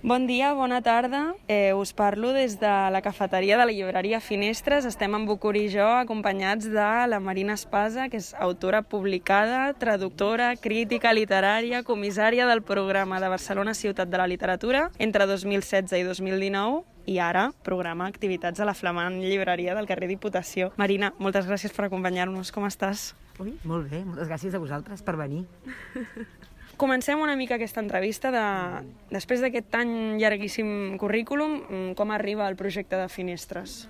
Bon dia, bona tarda. Eh, us parlo des de la cafeteria de la llibreria Finestres. Estem en Bucuri i jo acompanyats de la Marina Espasa, que és autora publicada, traductora, crítica literària, comissària del programa de Barcelona Ciutat de la Literatura entre 2016 i 2019 i ara programa activitats a la flamant llibreria del carrer Diputació. Marina, moltes gràcies per acompanyar-nos. Com estàs? Ui, molt bé, moltes gràcies a vosaltres per venir. Comencem una mica aquesta entrevista de, després d'aquest tan llarguíssim currículum, mm, com arriba el projecte de Finestres?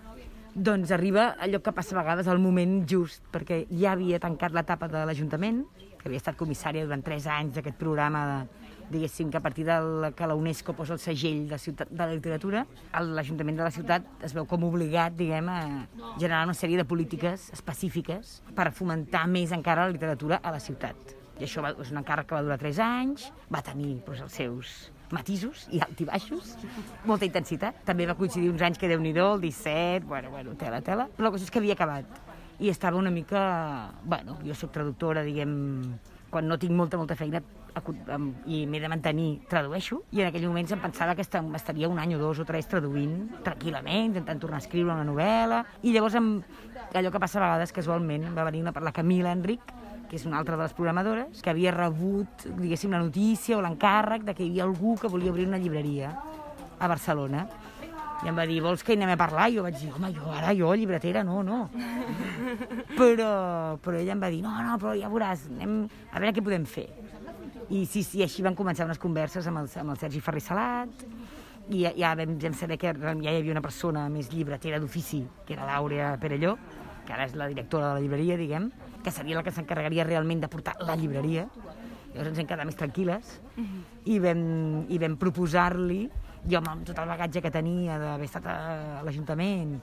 Doncs arriba allò que passa a vegades al moment just, perquè ja havia tancat l'etapa de l'Ajuntament, que havia estat comissària durant tres anys d'aquest programa de, diguéssim, que a partir de la, que la UNESCO posa el segell de, ciutat, de la literatura, l'Ajuntament de la ciutat es veu com obligat, diguem, a generar una sèrie de polítiques específiques per fomentar més encara la literatura a la ciutat i això va, és un encàrrec que va durar 3 anys, va tenir doncs, els seus matisos i altibaixos, molta intensitat. També va coincidir uns anys que déu nhi el 17, bueno, bueno, tela, tela. Però la cosa és que havia acabat. I estava una mica... Bueno, jo sóc traductora, diguem, quan no tinc molta, molta feina i m'he de mantenir, tradueixo, i en aquell moments em pensava que estaria un any o dos o tres traduint tranquil·lament, intentant tornar a escriure una novel·la, i llavors amb allò que passa a vegades casualment va venir una, la Camila Enric, que és una altra de les programadores, que havia rebut, diguéssim, la notícia o l'encàrrec de que hi havia algú que volia obrir una llibreria a Barcelona. I em va dir, vols que hi anem a parlar? I jo vaig dir, home, jo ara, jo, llibretera, no, no. però, però ella em va dir, no, no, però ja veuràs, anem a veure què podem fer. I sí, sí, així van començar unes converses amb el, amb el Sergi Ferri Salat, i ja, ja vam, vam saber que ja hi havia una persona més llibretera d'ofici, que era l'Àurea Perelló, que ara és la directora de la llibreria, diguem, que seria la que s'encarregaria realment de portar la llibreria. Llavors ens hem quedat més tranquil·les uh -huh. i vam, i vam proposar-li, jo amb tot el bagatge que tenia d'haver estat a, a l'Ajuntament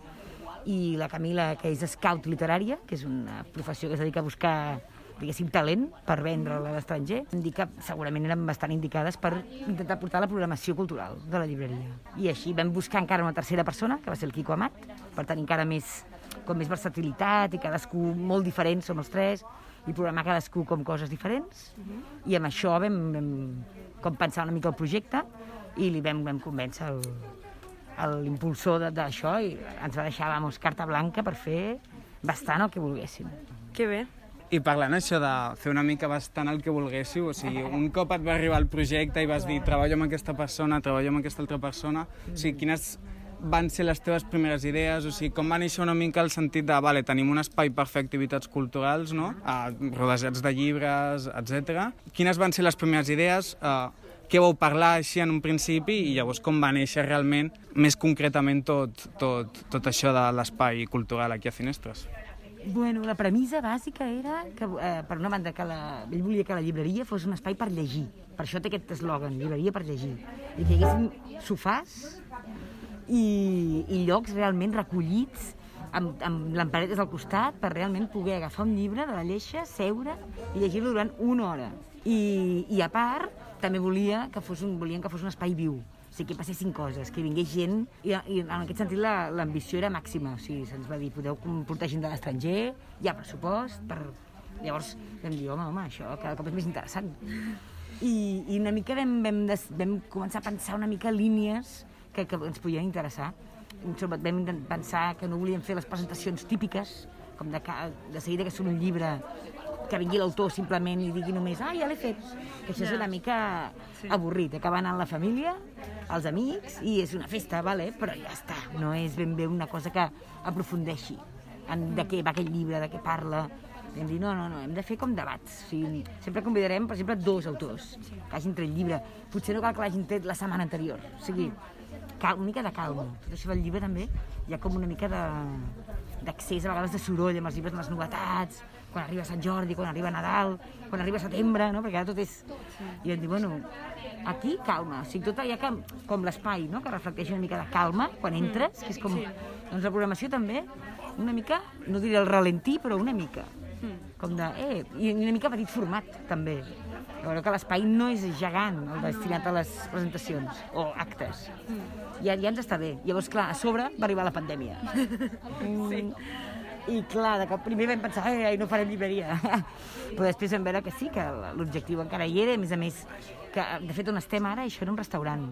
i la Camila, que és scout literària, que és una professió que es dedica a buscar diguéssim, talent per vendre a l'estranger, em dic que segurament eren bastant indicades per intentar portar la programació cultural de la llibreria. I així vam buscar encara una tercera persona, que va ser el Quico Amat, per tenir encara més com més versatilitat i cadascú molt diferent, som els tres, i programar cadascú com coses diferents. Uh mhm. -huh. I amb això vam, vam com pensar una mica el projecte i li vam, vam convèncer l'impulsor d'això i ens va deixar, vamos, carta blanca per fer bastant el que volguéssim. Que bé. I parlant això de fer una mica bastant el que volguéssiu, o sigui, un cop et va arribar el projecte i vas dir treballo amb aquesta persona, treballo amb aquesta altra persona, o sigui, quines van ser les teves primeres idees? O sigui, com va néixer una mica el sentit de, vale, tenim un espai per fer activitats culturals, no? Uh, rodejats de llibres, etc. Quines van ser les primeres idees? Uh, què vau parlar així en un principi i llavors com va néixer realment, més concretament, tot, tot, tot això de l'espai cultural aquí a Finestres? Bueno, la premissa bàsica era que, eh, per una banda, que la, ell volia que la llibreria fos un espai per llegir. Per això té aquest eslògan, llibreria per llegir. I que hi haguessin sofàs i, i llocs realment recollits amb, amb lamparetes al costat per realment poder agafar un llibre de la lleixa, seure i llegir-lo durant una hora. I, I a part, també volia que fos un, volien que fos un espai viu, o sigui, que passessin coses, que vingués gent, i, i en aquest sentit l'ambició era màxima, o sigui, se'ns va dir, podeu portar gent de l'estranger, hi ha pressupost, per... Llavors vam dir, home, home, això cada cop és més interessant. I, i una mica vam, vam, des, vam començar a pensar una mica línies que, que ens podien interessar. Sobretot vam pensar que no volíem fer les presentacions típiques, com de, de seguida que són un llibre que vingui l'autor simplement i digui només ah, ja l'he fet, que això és una mica sí. avorrit, acaba anant la família, els amics, i és una festa, vale? però ja està, no és ben bé una cosa que aprofundeixi en de què va aquell llibre, de què parla, hem dit, no, no, no, hem de fer com debats. O sigui, sempre convidarem, per exemple, dos autors que hagin tret llibre. Potser no cal que l'hagin tret la setmana anterior. O sigui, cal, una mica de calma. Tot això del llibre també hi ha com una mica d'accés a vegades de soroll amb els llibres, amb les novetats, quan arriba Sant Jordi, quan arriba Nadal, quan arriba setembre, no? perquè ara tot és... I vam dir, bueno, aquí calma, o sigui, tot hi ha com, com l'espai, no? que reflecteix una mica de calma quan mm. entres, que és com... Doncs la programació també, una mica, no diré el ralentí, però una mica. Mm. Com de, eh, i una mica petit format, també. Veure que l'espai no és gegant, el destinat a les presentacions o actes. Ja, ja ens està bé. Llavors, clar, a sobre va arribar la pandèmia. Sí. I clar, de cop primer vam pensar, ai, no farem llibreria. Però després vam veure que sí, que l'objectiu encara hi era, a més a més, que de fet on estem ara, això era un restaurant.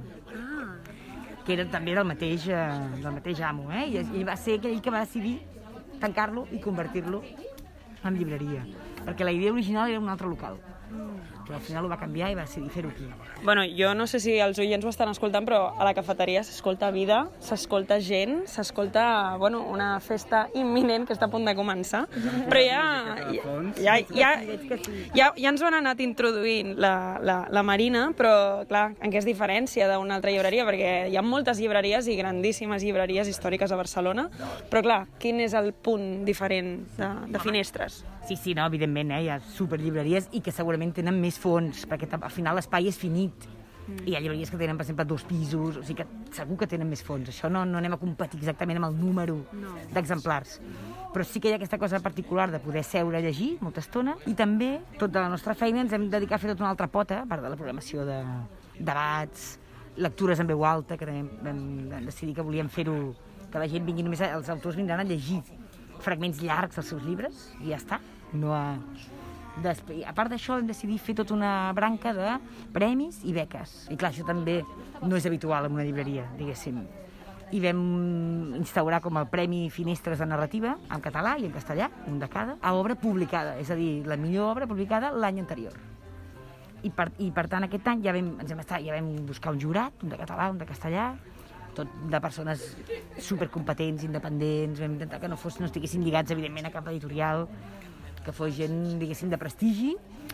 Que era també del mateix, eh, del mateix amo, eh? I, I va ser aquell que va decidir tancar-lo i convertir-lo en llibreria, perquè la idea original era un altre local però al final ho va canviar i va decidir fer-ho aquí. Bueno, jo no sé si els oients ho estan escoltant, però a la cafeteria s'escolta vida, s'escolta gent, s'escolta, bueno, una festa imminent que està a punt de començar. Però ja, ja, ja, ja, ja, ja ens ho han anat introduint la, la, la Marina, però clar, en què es diferència d'una altra llibreria? Perquè hi ha moltes llibreries i grandíssimes llibreries històriques a Barcelona, però clar, quin és el punt diferent de, de finestres? Sí, sí, no, evidentment, eh? hi ha superllibreries i que segurament tenen més fons, perquè al final l'espai és finit. Mm. I hi ha llibreries que tenen, per exemple, dos pisos, o sigui que segur que tenen més fons. Això no, no anem a competir exactament amb el número no. d'exemplars. Però sí que hi ha aquesta cosa particular de poder seure a llegir molta estona i també, tota la nostra feina, ens hem dedicat a fer tota una altra pota, a part de la programació de debats, lectures en veu alta, que també vam, vam decidir que volíem fer-ho, que la gent vingui només, els autors vindran a llegir fragments llargs dels seus llibres i ja està. No ha... Després, a part d'això, hem decidit fer tota una branca de premis i beques. I clar, això també no és habitual en una llibreria, diguéssim. I vam instaurar com el Premi Finestres de Narrativa, en català i en castellà, un de cada, a obra publicada, és a dir, la millor obra publicada l'any anterior. I per, I per tant, aquest any ja vam, ens hem estat, ja vam buscar un jurat, un de català, un de castellà, tot de persones supercompetents, independents, vam intentar que no, fos, no estiguessin lligats, evidentment, a cap editorial, que fos gent, diguéssim, de prestigi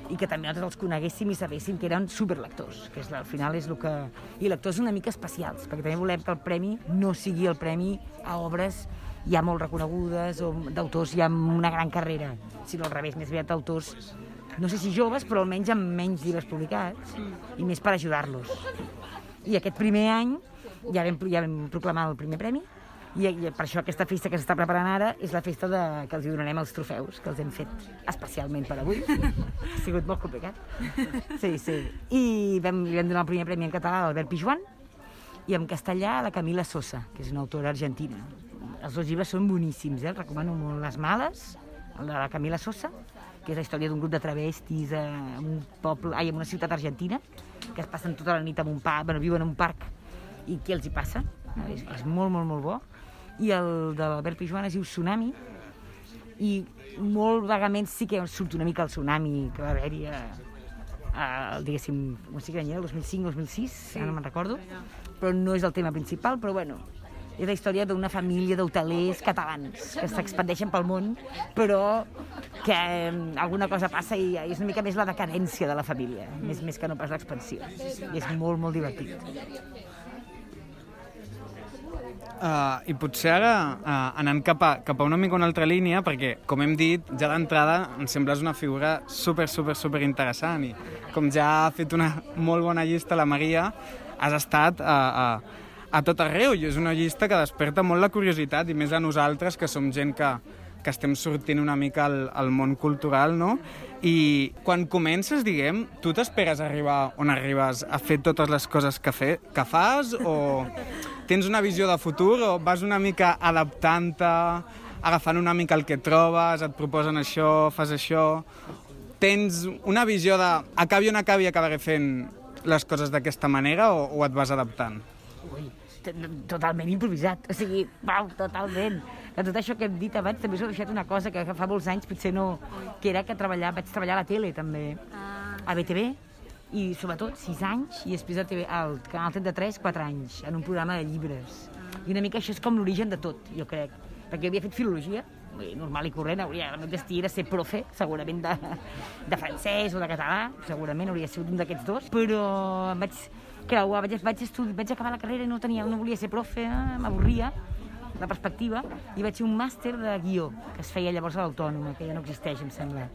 i que també nosaltres els coneguéssim i sabéssim que eren superlectors, que és, al final és el que... I lectors una mica especials, perquè també volem que el premi no sigui el premi a obres ja molt reconegudes o d'autors ja amb una gran carrera, sinó al revés, més aviat d'autors no sé si joves, però almenys amb menys llibres publicats i més per ajudar-los. I aquest primer any ja vam, ja vam proclamar el primer premi i, i per això aquesta festa que s'està preparant ara és la festa de, que els donarem els trofeus, que els hem fet especialment per avui. ha sigut molt complicat. Sí, sí. I vam, li vam donar el primer premi en català a l'Albert Pijuan i en castellà a la Camila Sosa, que és una autora argentina. Els dos llibres són boníssims, eh? els recomano molt. Les males, el de la Camila Sosa, que és la història d'un grup de travestis en un poble, ai, en una ciutat argentina, que es passen tota la nit en un parc, bueno, viuen en un parc i què els hi passa. És, és molt, molt, molt bo. I el de l'Albert Pijuan es diu Tsunami, i molt vagament sí que surt una mica el tsunami que va haver-hi a, a, diguéssim, no sé quin any era, 2005-2006, sí. ara no me'n recordo, però no és el tema principal, però bueno, és la història d'una família d'hotelers catalans que s'expandeixen pel món, però que eh, alguna cosa passa i és una mica més la decadència de la família, més, més que no pas l'expansió. I és molt, molt divertit. Uh, I potser ara, uh, anant cap a, cap a una mica una altra línia, perquè, com hem dit, ja d'entrada em sembles una figura super, super, super interessant i com ja ha fet una molt bona llista la Maria, has estat a, a, a tot arreu i és una llista que desperta molt la curiositat i més a nosaltres, que som gent que, que estem sortint una mica al, al món cultural, no? I quan comences, diguem, tu t'esperes arribar on arribes a fer totes les coses que, fe, que fas o tens una visió de futur o vas una mica adaptant-te, agafant una mica el que trobes, et proposen això, fas això... Tens una visió de acabi on acabi acabaré fent les coses d'aquesta manera o, o et vas adaptant? Ui, totalment improvisat, o sigui, wow, totalment. De tot això que hem dit abans també s'ha deixat una cosa que fa molts anys potser no, que era que treballar, vaig treballar a la tele també, a BTV, i sobretot 6 anys i després al, TV, al Canal 33 4 anys en un programa de llibres i una mica això és com l'origen de tot jo crec perquè havia fet filologia normal i corrent, hauria, el meu destí era ser profe, segurament de, de francès o de català, segurament hauria sigut un d'aquests dos, però em vaig creuar, vaig, vaig, estudi, vaig acabar la carrera i no, tenia, no volia ser profe, eh, m'avorria la perspectiva, i vaig fer un màster de guió, que es feia llavors a l'Autònoma, que ja no existeix, em sembla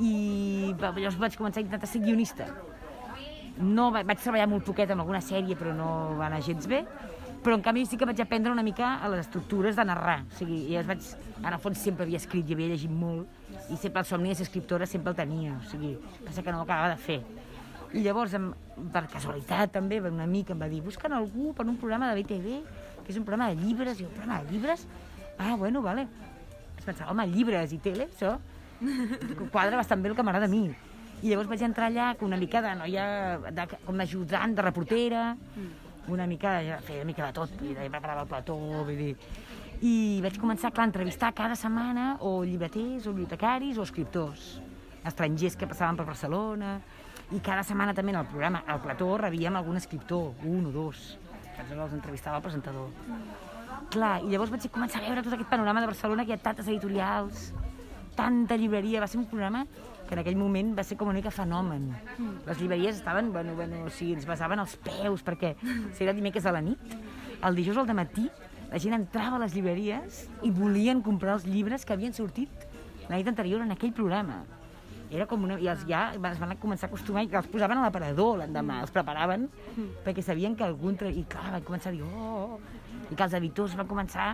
i llavors vaig començar a intentar ser guionista. No, vaig treballar molt poquet en alguna sèrie, però no va anar gens bé, però en canvi sí que vaig aprendre una mica a les estructures de narrar. O sigui, ja vaig, en el fons sempre havia escrit i havia llegit molt, i sempre el somni de ser escriptora sempre el tenia, o sigui, pensa que no ho acabava de fer. I llavors, per casualitat també, un amic em va dir, busquen algú per un programa de BTV, que és un programa de llibres, i un programa de llibres? Ah, bueno, vale. Es pensava, home, llibres i tele, això quadra bastant bé el que m'agrada a mi. I llavors vaig entrar allà una mica de noia, de, com d'ajudant, de reportera, una mica, feia una mica de tot, vull dir, preparava el plató, vull dir... I vaig començar, clar, a entrevistar cada setmana o llibreters, o bibliotecaris, o escriptors estrangers que passaven per Barcelona, i cada setmana també en el programa, al plató, rebíem algun escriptor, un o dos, que ens els entrevistava el presentador. Clar, i llavors vaig començar a veure tot aquest panorama de Barcelona, que hi ha tantes editorials, tanta llibreria, va ser un programa que en aquell moment va ser com una mica fenomen. Les llibreries estaven, bueno, bueno, o sigui, ens basaven als peus, perquè si era dimecres a la nit, el dijous al matí, la gent entrava a les llibreries i volien comprar els llibres que havien sortit la nit anterior en aquell programa. Era com una... I els ja es van començar a acostumar i els posaven a l'aparador l'endemà, els preparaven perquè sabien que algun... Tra... I clar, van començar a dir, oh, oh, i que els editors van començar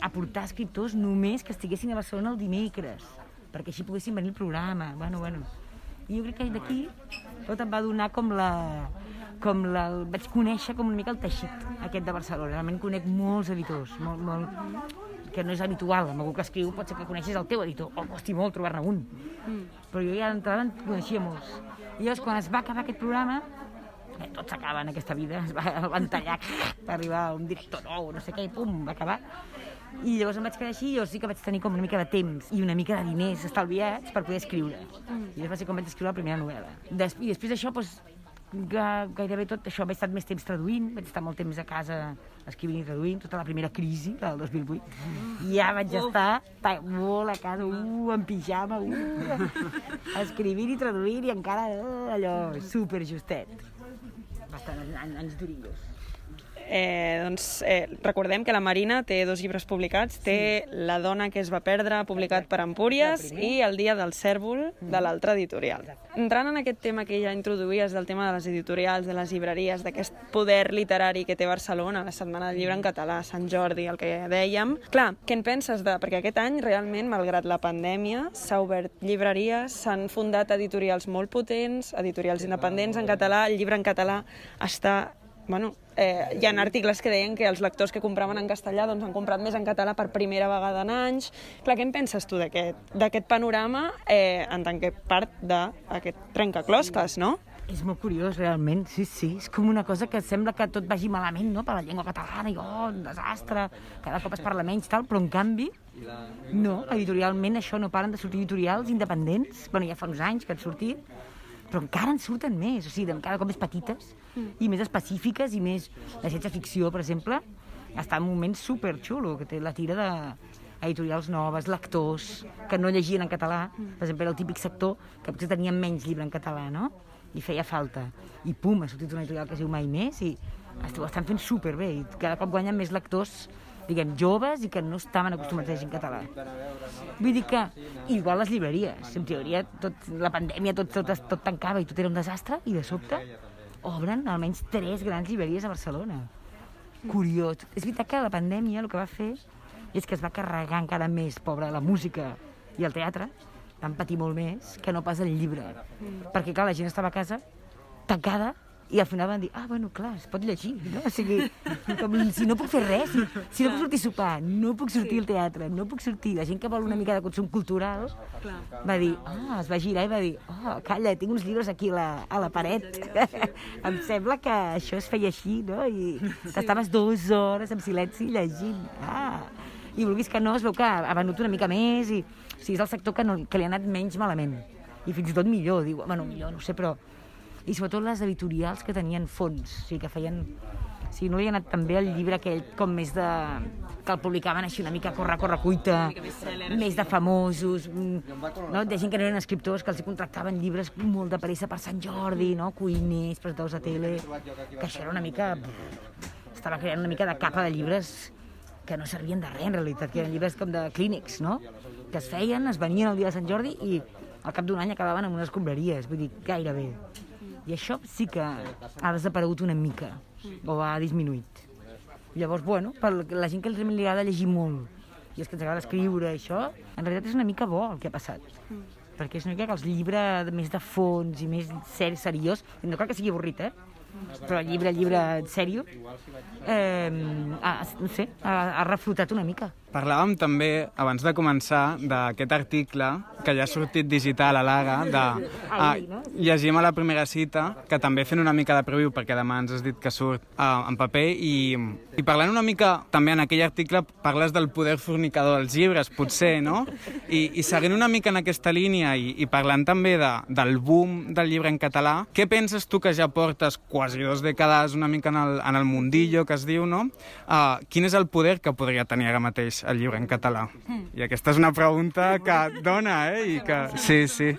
a portar escriptors només que estiguessin a Barcelona el dimecres, perquè així poguessin venir al programa. Bueno, bueno. I jo crec que d'aquí tot em va donar com la, com la, vaig conèixer com una mica el teixit aquest de Barcelona. Realment conec molts editors, molt, molt, que no és habitual. Amb algú que escriu pot ser que coneixis el teu editor, o costi molt trobar-ne un. Mm. Però jo ja d'entrada en coneixia molts. I llavors, quan es va acabar aquest programa, eh, tot s'acaba en aquesta vida, es va, el van tallar per arribar un director nou, no sé què, i pum, va acabar. I llavors em vaig quedar així i jo sí que vaig tenir com una mica de temps i una mica de diners estalviats per poder escriure. Mm. I llavors va ser com vaig escriure la primera novel·la. Des, I després d'això, doncs, gairebé tot això, vaig estar més temps traduint, vaig estar molt temps a casa escrivint i traduint, tota la primera crisi del 2008. I ja vaig estar molt a casa, uh, en pijama, uh, escrivint i traduint i encara uh, allò super justet. Bastant anys durillos. Eh, doncs, eh, recordem que la Marina té dos llibres publicats. Sí. Té La dona que es va perdre, publicat Exacte. per Empúries, i El dia del cèrvol, mm. de l'altra editorial. Exacte. Entrant en aquest tema que ja introduïes del tema de les editorials, de les llibreries, d'aquest poder literari que té Barcelona, la Setmana del Llibre en català, Sant Jordi, el que dèiem. Clar, què en penses de... Perquè aquest any, realment, malgrat la pandèmia, s'ha obert llibreries, s'han fundat editorials molt potents, editorials independents en català, el llibre en català està bueno, eh, hi ha articles que deien que els lectors que compraven en castellà doncs, han comprat més en català per primera vegada en anys. Clar, què en penses tu d'aquest panorama eh, en tant que part d'aquest trencaclosques, no? És molt curiós, realment, sí, sí. És com una cosa que sembla que tot vagi malament, no?, per la llengua catalana, i oh, un desastre, cada cop es parla menys, tal, però en canvi, no, editorialment això no paren de sortir editorials independents, bueno, ja fa uns anys que han sortit, però encara en surten més, o sigui, cada cop més petites mm. i més específiques i més... La ciència-ficció, per exemple, està en un moment super xulo, que té la tira de editorials noves, lectors, que no llegien en català, mm. per exemple, era el típic sector que potser tenia menys llibre en català, no? I feia falta. I pum, ha sortit una editorial que es diu Mai Més i ho estan fent superbé i cada cop guanyen més lectors diguem, joves i que no estaven acostumats a llegir en català. Vull dir que, igual les llibreries, en teoria, tot, la pandèmia tot, tot, tot tancava i tot era un desastre, i de sobte obren almenys tres grans llibreries a Barcelona. Curiós. És veritat que la pandèmia el que va fer és que es va carregar encara més, pobra, la música i el teatre, van patir molt més que no pas el llibre. Perquè, clar, la gent estava a casa tancada i al final van dir, ah, bueno, clar, es pot llegir, no? O sigui, com si no puc fer res, si, si no puc sortir a sopar, no puc sortir sí. al teatre, no puc sortir. La gent que vol una mica de consum cultural clar. va dir, ah, es va girar i va dir, oh, calla, tinc uns llibres aquí a la, a la paret. em sembla que això es feia així, no? I t'estaves dues hores en silenci llegint. Ah, i vulguis que no, es veu que ha venut una mica més i o sigui, és el sector que, no, que li ha anat menys malament. I fins i tot millor, diu, bueno, millor, no sé, però i sobretot les editorials que tenien fons, o sigui, que feien... O sigui, no li ha anat també el llibre aquell com més de... que el publicaven així una mica corre, corre, cuita, més de famosos, mm, no? de gent que no eren escriptors, que els contractaven llibres molt de pressa per Sant Jordi, no? cuiners, presentadors de tele, que això era una mica... estava creant una mica de capa de llibres que no servien de res, en realitat, que eren llibres com de clínics, no? que es feien, es venien el dia de Sant Jordi i al cap d'un any acabaven en unes escombraries, vull dir, gairebé. I això sí que ha desaparegut una mica, o ha disminuït. Llavors, bueno, per la gent que li agrada llegir molt, i és que ens agrada escriure, això, en realitat és una mica bo el que ha passat. Mm. Perquè és una mica que els llibres més de fons i més seri, seriós, no cal que sigui avorrit, eh? però llibre, llibre sèrio, eh, ha, no sé, ha, ha reflotat una mica. Parlàvem també, abans de començar, d'aquest article que ja ha sortit digital a l'Ara, de ah, llegim a la primera cita, que també fent una mica de preview, perquè demà ens has dit que surt ah, en paper, i, i parlant una mica, també en aquell article, parles del poder fornicador dels llibres, potser, no? I, i seguint una mica en aquesta línia i, i parlant també de, del boom del llibre en català, què penses tu que ja portes quasi dos dècades una mica en el, en el mundillo, que es diu, no? Uh, quin és el poder que podria tenir ara mateix el llibre en català? I aquesta és una pregunta que dona, eh? I que... Sí, sí.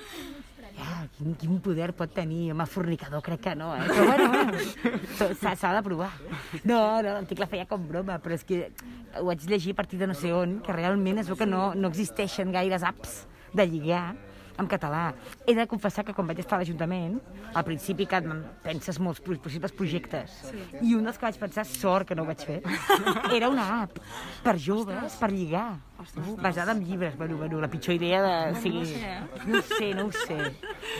Ah, quin, quin poder pot tenir home fornicador? Crec que no, eh? Però bueno, bueno s'ha de provar. No, no, l'article feia com broma, però és que ho vaig llegir a partir de no sé on, que realment es veu que no, no existeixen gaires apps de lligar en català. He de confessar que quan vaig estar a l'Ajuntament, al principi que penses molts possibles projectes, sí. i un dels que vaig pensar, sort que no ho vaig fer, era una app per joves, per lligar, Ostres, basada en llibres. Bueno, bueno, la pitjor idea de... O sigui, no ho sé, no ho sé.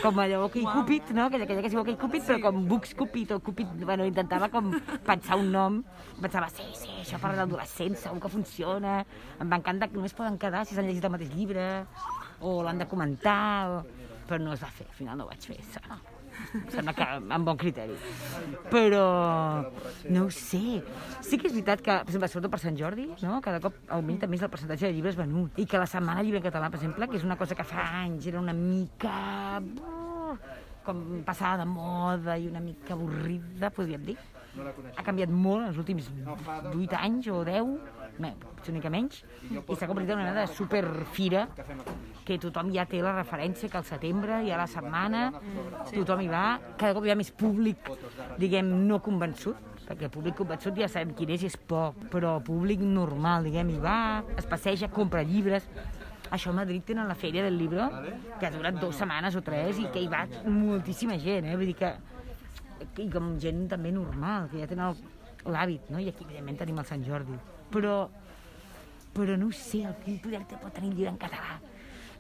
Com allò que Cupid, no? Aquella, aquella que es diu que Cupid, però com Books Cupid o Cupid, bueno, intentava com pensar un nom, pensava, sí, sí, això per l'adolescència, segur que funciona, em va encantar que només poden quedar si s'han llegit el mateix llibre, o l'han de comentar, o... però no es va fer, al final no ho vaig fer, no. sembla que amb bon criteri. Però, no ho sé. Sí que és veritat que, per exemple, sobretot per Sant Jordi, no? cada cop augmenta més el percentatge de llibres venuts. I que la Setmana Llibre en Català, per exemple, que és una cosa que fa anys era una mica... com passada de moda i una mica avorrida, podríem dir. Ha canviat molt els últims 8 anys o 10, potser una mica menys, i s'ha convertit en una mena de superfira que tothom ja té la referència que al setembre hi ha la setmana, tothom hi va, cada cop hi ha més públic, diguem, no convençut, perquè el públic convençut ja sabem quin és és poc, però públic normal, diguem, hi va, es passeja, compra llibres, això a Madrid tenen la Fèria del Llibre, que ha durat dues setmanes o tres i que hi va moltíssima gent, eh? vull dir que i com gent també normal, que ja tenen l'hàbit, no? I aquí, evidentment, tenim el Sant Jordi però, però no ho sé, el quin poder té pot tenir llibre en català.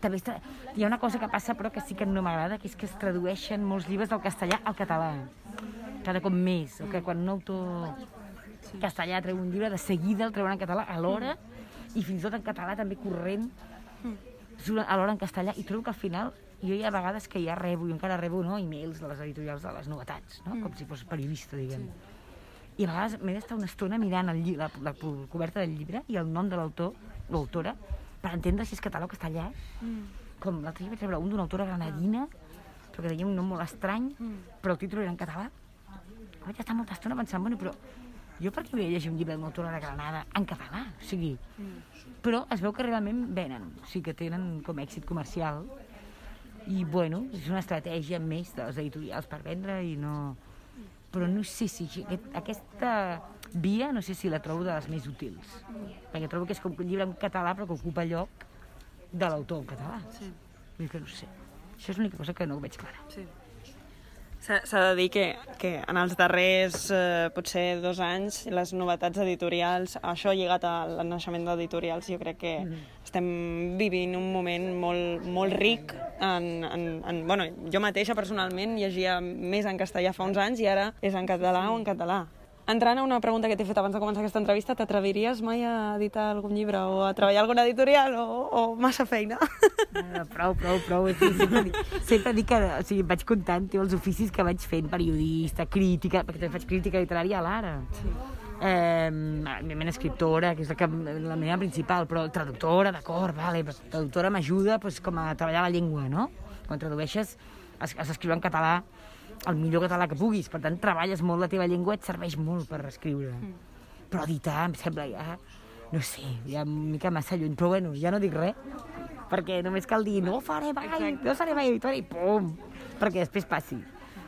També està, hi ha una cosa que passa però que sí que no m'agrada, que és que es tradueixen molts llibres del castellà al català. Cada cop més, o que quan un autor castellà treu un llibre, de seguida el treuen en català alhora, i fins i tot en català també corrent, alhora en castellà, i trobo que al final jo hi ha vegades que ja rebo, i encara rebo no, e-mails de les editorials de les novetats, no? com si fos periodista, diguem. Sí i a vegades m'he d'estar una estona mirant el, la, la, la coberta del llibre i el nom de l'autor, l'autora, per entendre si és català o castellà. Mm. Com l'altre dia vaig rebre un d'una autora granadina, però que deia un nom molt estrany, mm. però el títol era en català. Vaig estar molta estona pensant, bueno, però jo per què volia llegir un llibre d'una autora de Granada en català? O sigui, mm. però es veu que realment venen, o sigui que tenen com èxit comercial i bueno, és una estratègia més de les editorials per vendre i no però no sé si aquest, aquesta via no sé si la trobo de les més útils perquè trobo que és com un llibre en català però que ocupa lloc de l'autor en català sí. Vull que no sé això és l'única cosa que no ho veig clara sí. S'ha de dir que, que en els darrers, eh, potser dos anys, les novetats editorials, això lligat al naixement d'editorials, jo crec que mm. Estem vivint un moment molt, molt ric en, en, en... Bueno, jo mateixa personalment llegia més en castellà fa uns anys i ara és en català o en català. Entrant a una pregunta que t'he fet abans de començar aquesta entrevista, t'atreviries mai a editar algun llibre o a treballar alguna editorial o, o massa feina? No, prou, prou, prou. Sí, sempre, dic, sempre dic que o sigui, vaig comptant tio, els oficis que vaig fent, periodista, crítica, perquè també faig crítica literària a l'ara. Sí. Eh, evidentment escriptora, que és la, que, la meva principal, però traductora, d'acord, vale, però traductora m'ajuda pues, com a treballar la llengua, no? Quan tradueixes, has, has d'escriure en català el millor català que puguis. Per tant, treballes molt la teva llengua, et serveix molt per escriure. Mm. Però editar em sembla ja, no sé, ja una mica massa lluny. Però bueno, ja no dic res, perquè només cal dir no faré mai, Exacte. no seré mai editora i pum, perquè després passi.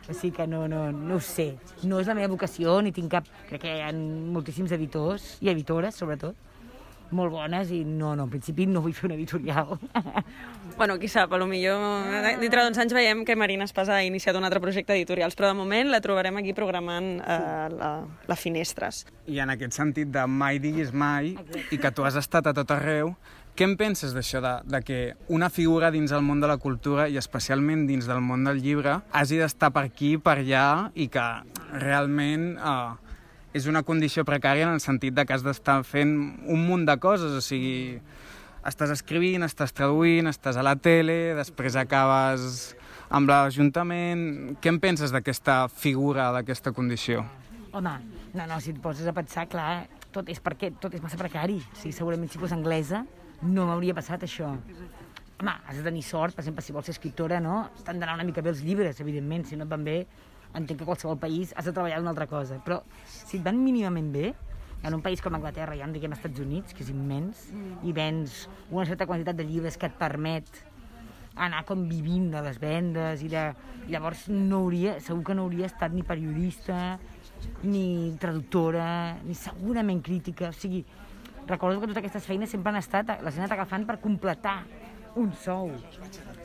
O sigui que no, no, no ho sé. No és la meva vocació, ni tinc cap... Crec que hi ha moltíssims editors, i editores, sobretot, molt bones i no, no, en principi no vull fer un editorial. bueno, qui sap, potser dintre d'uns anys veiem que Marina Espasa ha iniciat un altre projecte editorials, però de moment la trobarem aquí programant eh, la, la Finestres. I en aquest sentit de mai diguis mai, i que tu has estat a tot arreu, què en penses d'això, de, de que una figura dins el món de la cultura i especialment dins del món del llibre hagi d'estar per aquí, per allà i que realment eh, és una condició precària en el sentit de que has d'estar fent un munt de coses, o sigui, estàs escrivint, estàs traduint, estàs a la tele, després acabes amb l'Ajuntament... Què en penses d'aquesta figura, d'aquesta condició? Home, no, no, si et poses a pensar, clar, tot és perquè tot és massa precari. O sigui, segurament si fos anglesa no m'hauria passat això. Home, has de tenir sort, per exemple, si vols ser escriptora, no? T'han d'anar una mica bé els llibres, evidentment, si no et van bé, entenc que qualsevol país has de treballar d'una altra cosa. Però si et van mínimament bé, en un país com Anglaterra, ja no diguem Estats Units, que és immens, i vens una certa quantitat de llibres que et permet anar com vivint de les vendes i de... llavors no hauria, segur que no hauria estat ni periodista ni traductora ni segurament crítica o sigui, recordo que totes aquestes feines sempre han estat, les han anat agafant per completar un sou o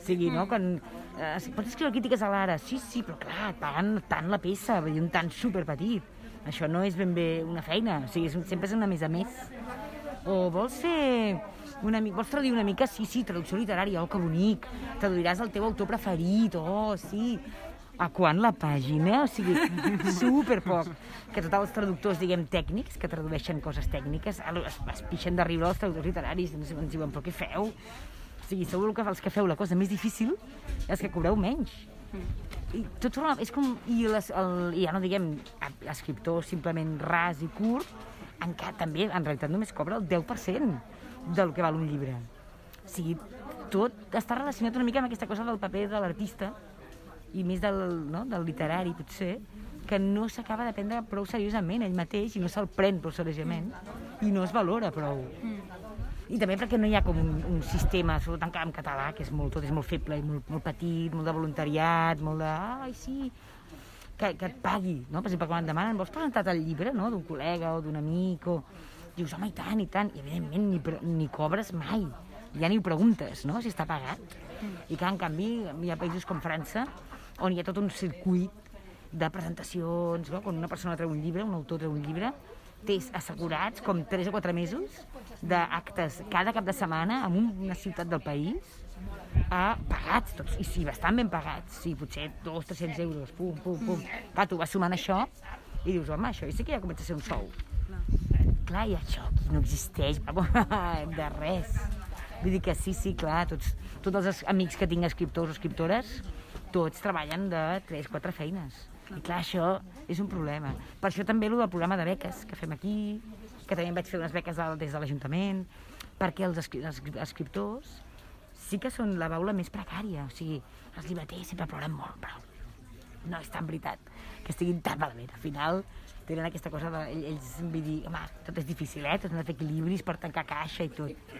sigui, no? Quan, eh, pots escriure crítiques a l'ara? Sí, sí, però clar, et paguen tant la peça, vull dir, un tant superpetit. Això no és ben bé una feina, o sigui, és, sempre és una més a més. O vols fer una mica, vols traduir una mica? Sí, sí, traducció literària, oh, que bonic. Traduiràs el teu autor preferit, oh, sí. A quan la pàgina? O sigui, super poc. Que tots els traductors, diguem, tècnics, que tradueixen coses tècniques, es, es pixen de riure els traductors literaris, ens, ens diuen, però què feu? O sigui, segur que els que feu la cosa més difícil és que cobreu menys. I tot forma, és com, i, les, el, i ja no diguem escriptor simplement ras i curt, encara també, en realitat només cobra el 10% del que val un llibre. O sigui, tot està relacionat una mica amb aquesta cosa del paper de l'artista i més del, no, del literari, potser, que no s'acaba de prendre prou seriosament ell mateix i no se'l pren prou seriosament i no es valora prou. I també perquè no hi ha com un, un sistema, sobretot en, en català, que és molt, tot és molt feble i molt, molt petit, molt de voluntariat, molt de... Ai, sí, que, que et pagui, no? Per exemple, quan et demanen, vols presentar el llibre, no?, d'un col·lega o d'un amic, o... Dius, home, i tant, i tant, i evidentment ni, ni cobres mai, ja ni ho preguntes, no?, si està pagat. I que, en canvi, hi ha països com França, on hi ha tot un circuit de presentacions, no? quan una persona treu un llibre, un autor treu un llibre, tens assegurats com 3 o 4 mesos d'actes cada cap de setmana en una ciutat del país a pagats tots, i sí, bastant ben pagats, sí, potser 200-300 euros, pum, pum, pum. Clar, tu vas sumant això i dius, home, això sí que ja comença a ser un sou. Clar, i això aquí no existeix, de res. Vull dir que sí, sí, clar, tots, tots els amics que tinc escriptors o escriptores, tots treballen de 3-4 feines. I clar, això és un problema. Per això també el del programa de beques que fem aquí, que també vaig fer unes beques des de l'Ajuntament, perquè els, escri els escriptors sí que són la baula més precària. O sigui, els llibreters sempre ploren molt, però no és tan veritat que estiguin tan malament. Al final tenen aquesta cosa de... ell- Ells, vull dir, home, tot és difícil, eh? Tot han de fer equilibris per tancar caixa i tot.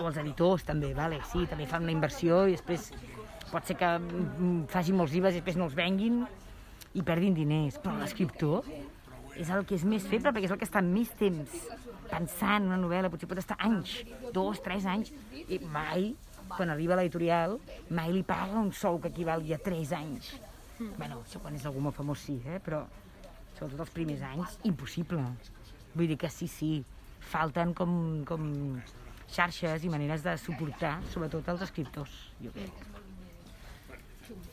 O els editors, també, vale? Sí, també fan una inversió i després pot ser que mm, facin molts llibres i després no els venguin i perdin diners. Però l'escriptor és el que és més feble perquè és el que està més temps pensant una novel·la, potser pot estar anys, dos, tres anys, i mai, quan arriba a l'editorial, mai li paga un sou que equivalgui a tres anys. Bueno, això quan és algú molt famós sí, eh? però sobretot els primers anys, impossible. Vull dir que sí, sí, falten com, com xarxes i maneres de suportar, sobretot els escriptors, jo crec.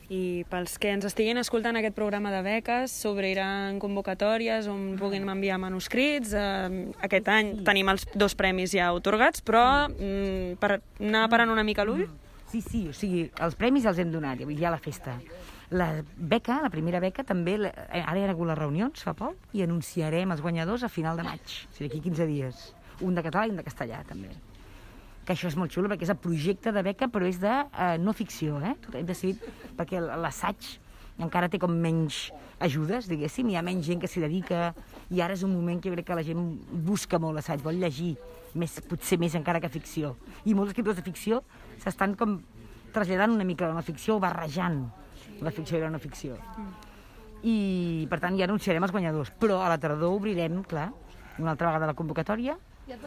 I pels que ens estiguin escoltant aquest programa de beques, s'obriran convocatòries on puguin enviar manuscrits. Eh, aquest any tenim els dos premis ja otorgats, però mm, per anar parant una mica l'ull, Sí, sí, o sigui, els premis els hem donat, hi ha la festa. La beca, la primera beca, també, eh, ara hi ha hagut les reunions fa poc i anunciarem els guanyadors a final de maig, o sigui, d'aquí 15 dies. Un de català i un de castellà, també. Que això és molt xulo, perquè és el projecte de beca, però és de eh, no ficció, eh? Hem decidit, perquè l'assaig encara té com menys ajudes, diguéssim, hi ha menys gent que s'hi dedica, i ara és un moment que jo crec que la gent busca molt l'assaig, vol llegir, més, potser més encara que ficció. I molts escriptors de ficció s'estan com traslladant una mica la ficció o barrejant la ficció i la no ficció. I, per tant, ja anunciarem els guanyadors. Però a la tardor obrirem, clar, una altra vegada la convocatòria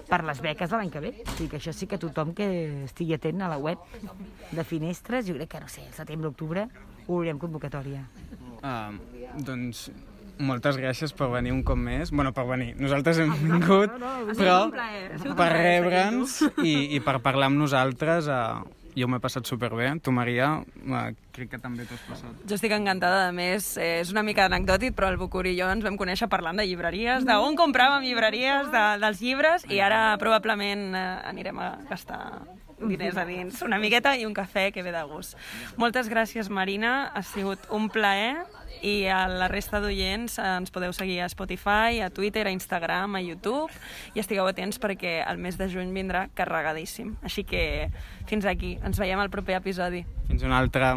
per les beques de l'any que ve. O sigui que això sí que tothom que estigui atent a la web de Finestres, jo crec que, no sé, el setembre-octubre obrirem convocatòria. Uh, doncs moltes gràcies per venir un cop més. bueno, per venir. Nosaltres hem vingut, ha sigut però un plaer, ha sigut un per rebre'ns i, i per parlar amb nosaltres uh, jo m'he passat superbé. Tu, Maria, eh, crec que també t'ho has passat. Jo estic encantada, a més, és una mica anecdòtic, però el Bucur i jo ens vam conèixer parlant de llibreries, d'on compràvem llibreries, de, dels llibres, i ara probablement eh, anirem a gastar diners a dins, una miqueta i un cafè que ve de gust. Moltes gràcies, Marina, ha sigut un plaer i a la resta d'oients ens podeu seguir a Spotify, a Twitter, a Instagram, a YouTube i estigueu atents perquè el mes de juny vindrà carregadíssim. Així que fins aquí, ens veiem al proper episodi. Fins una altra.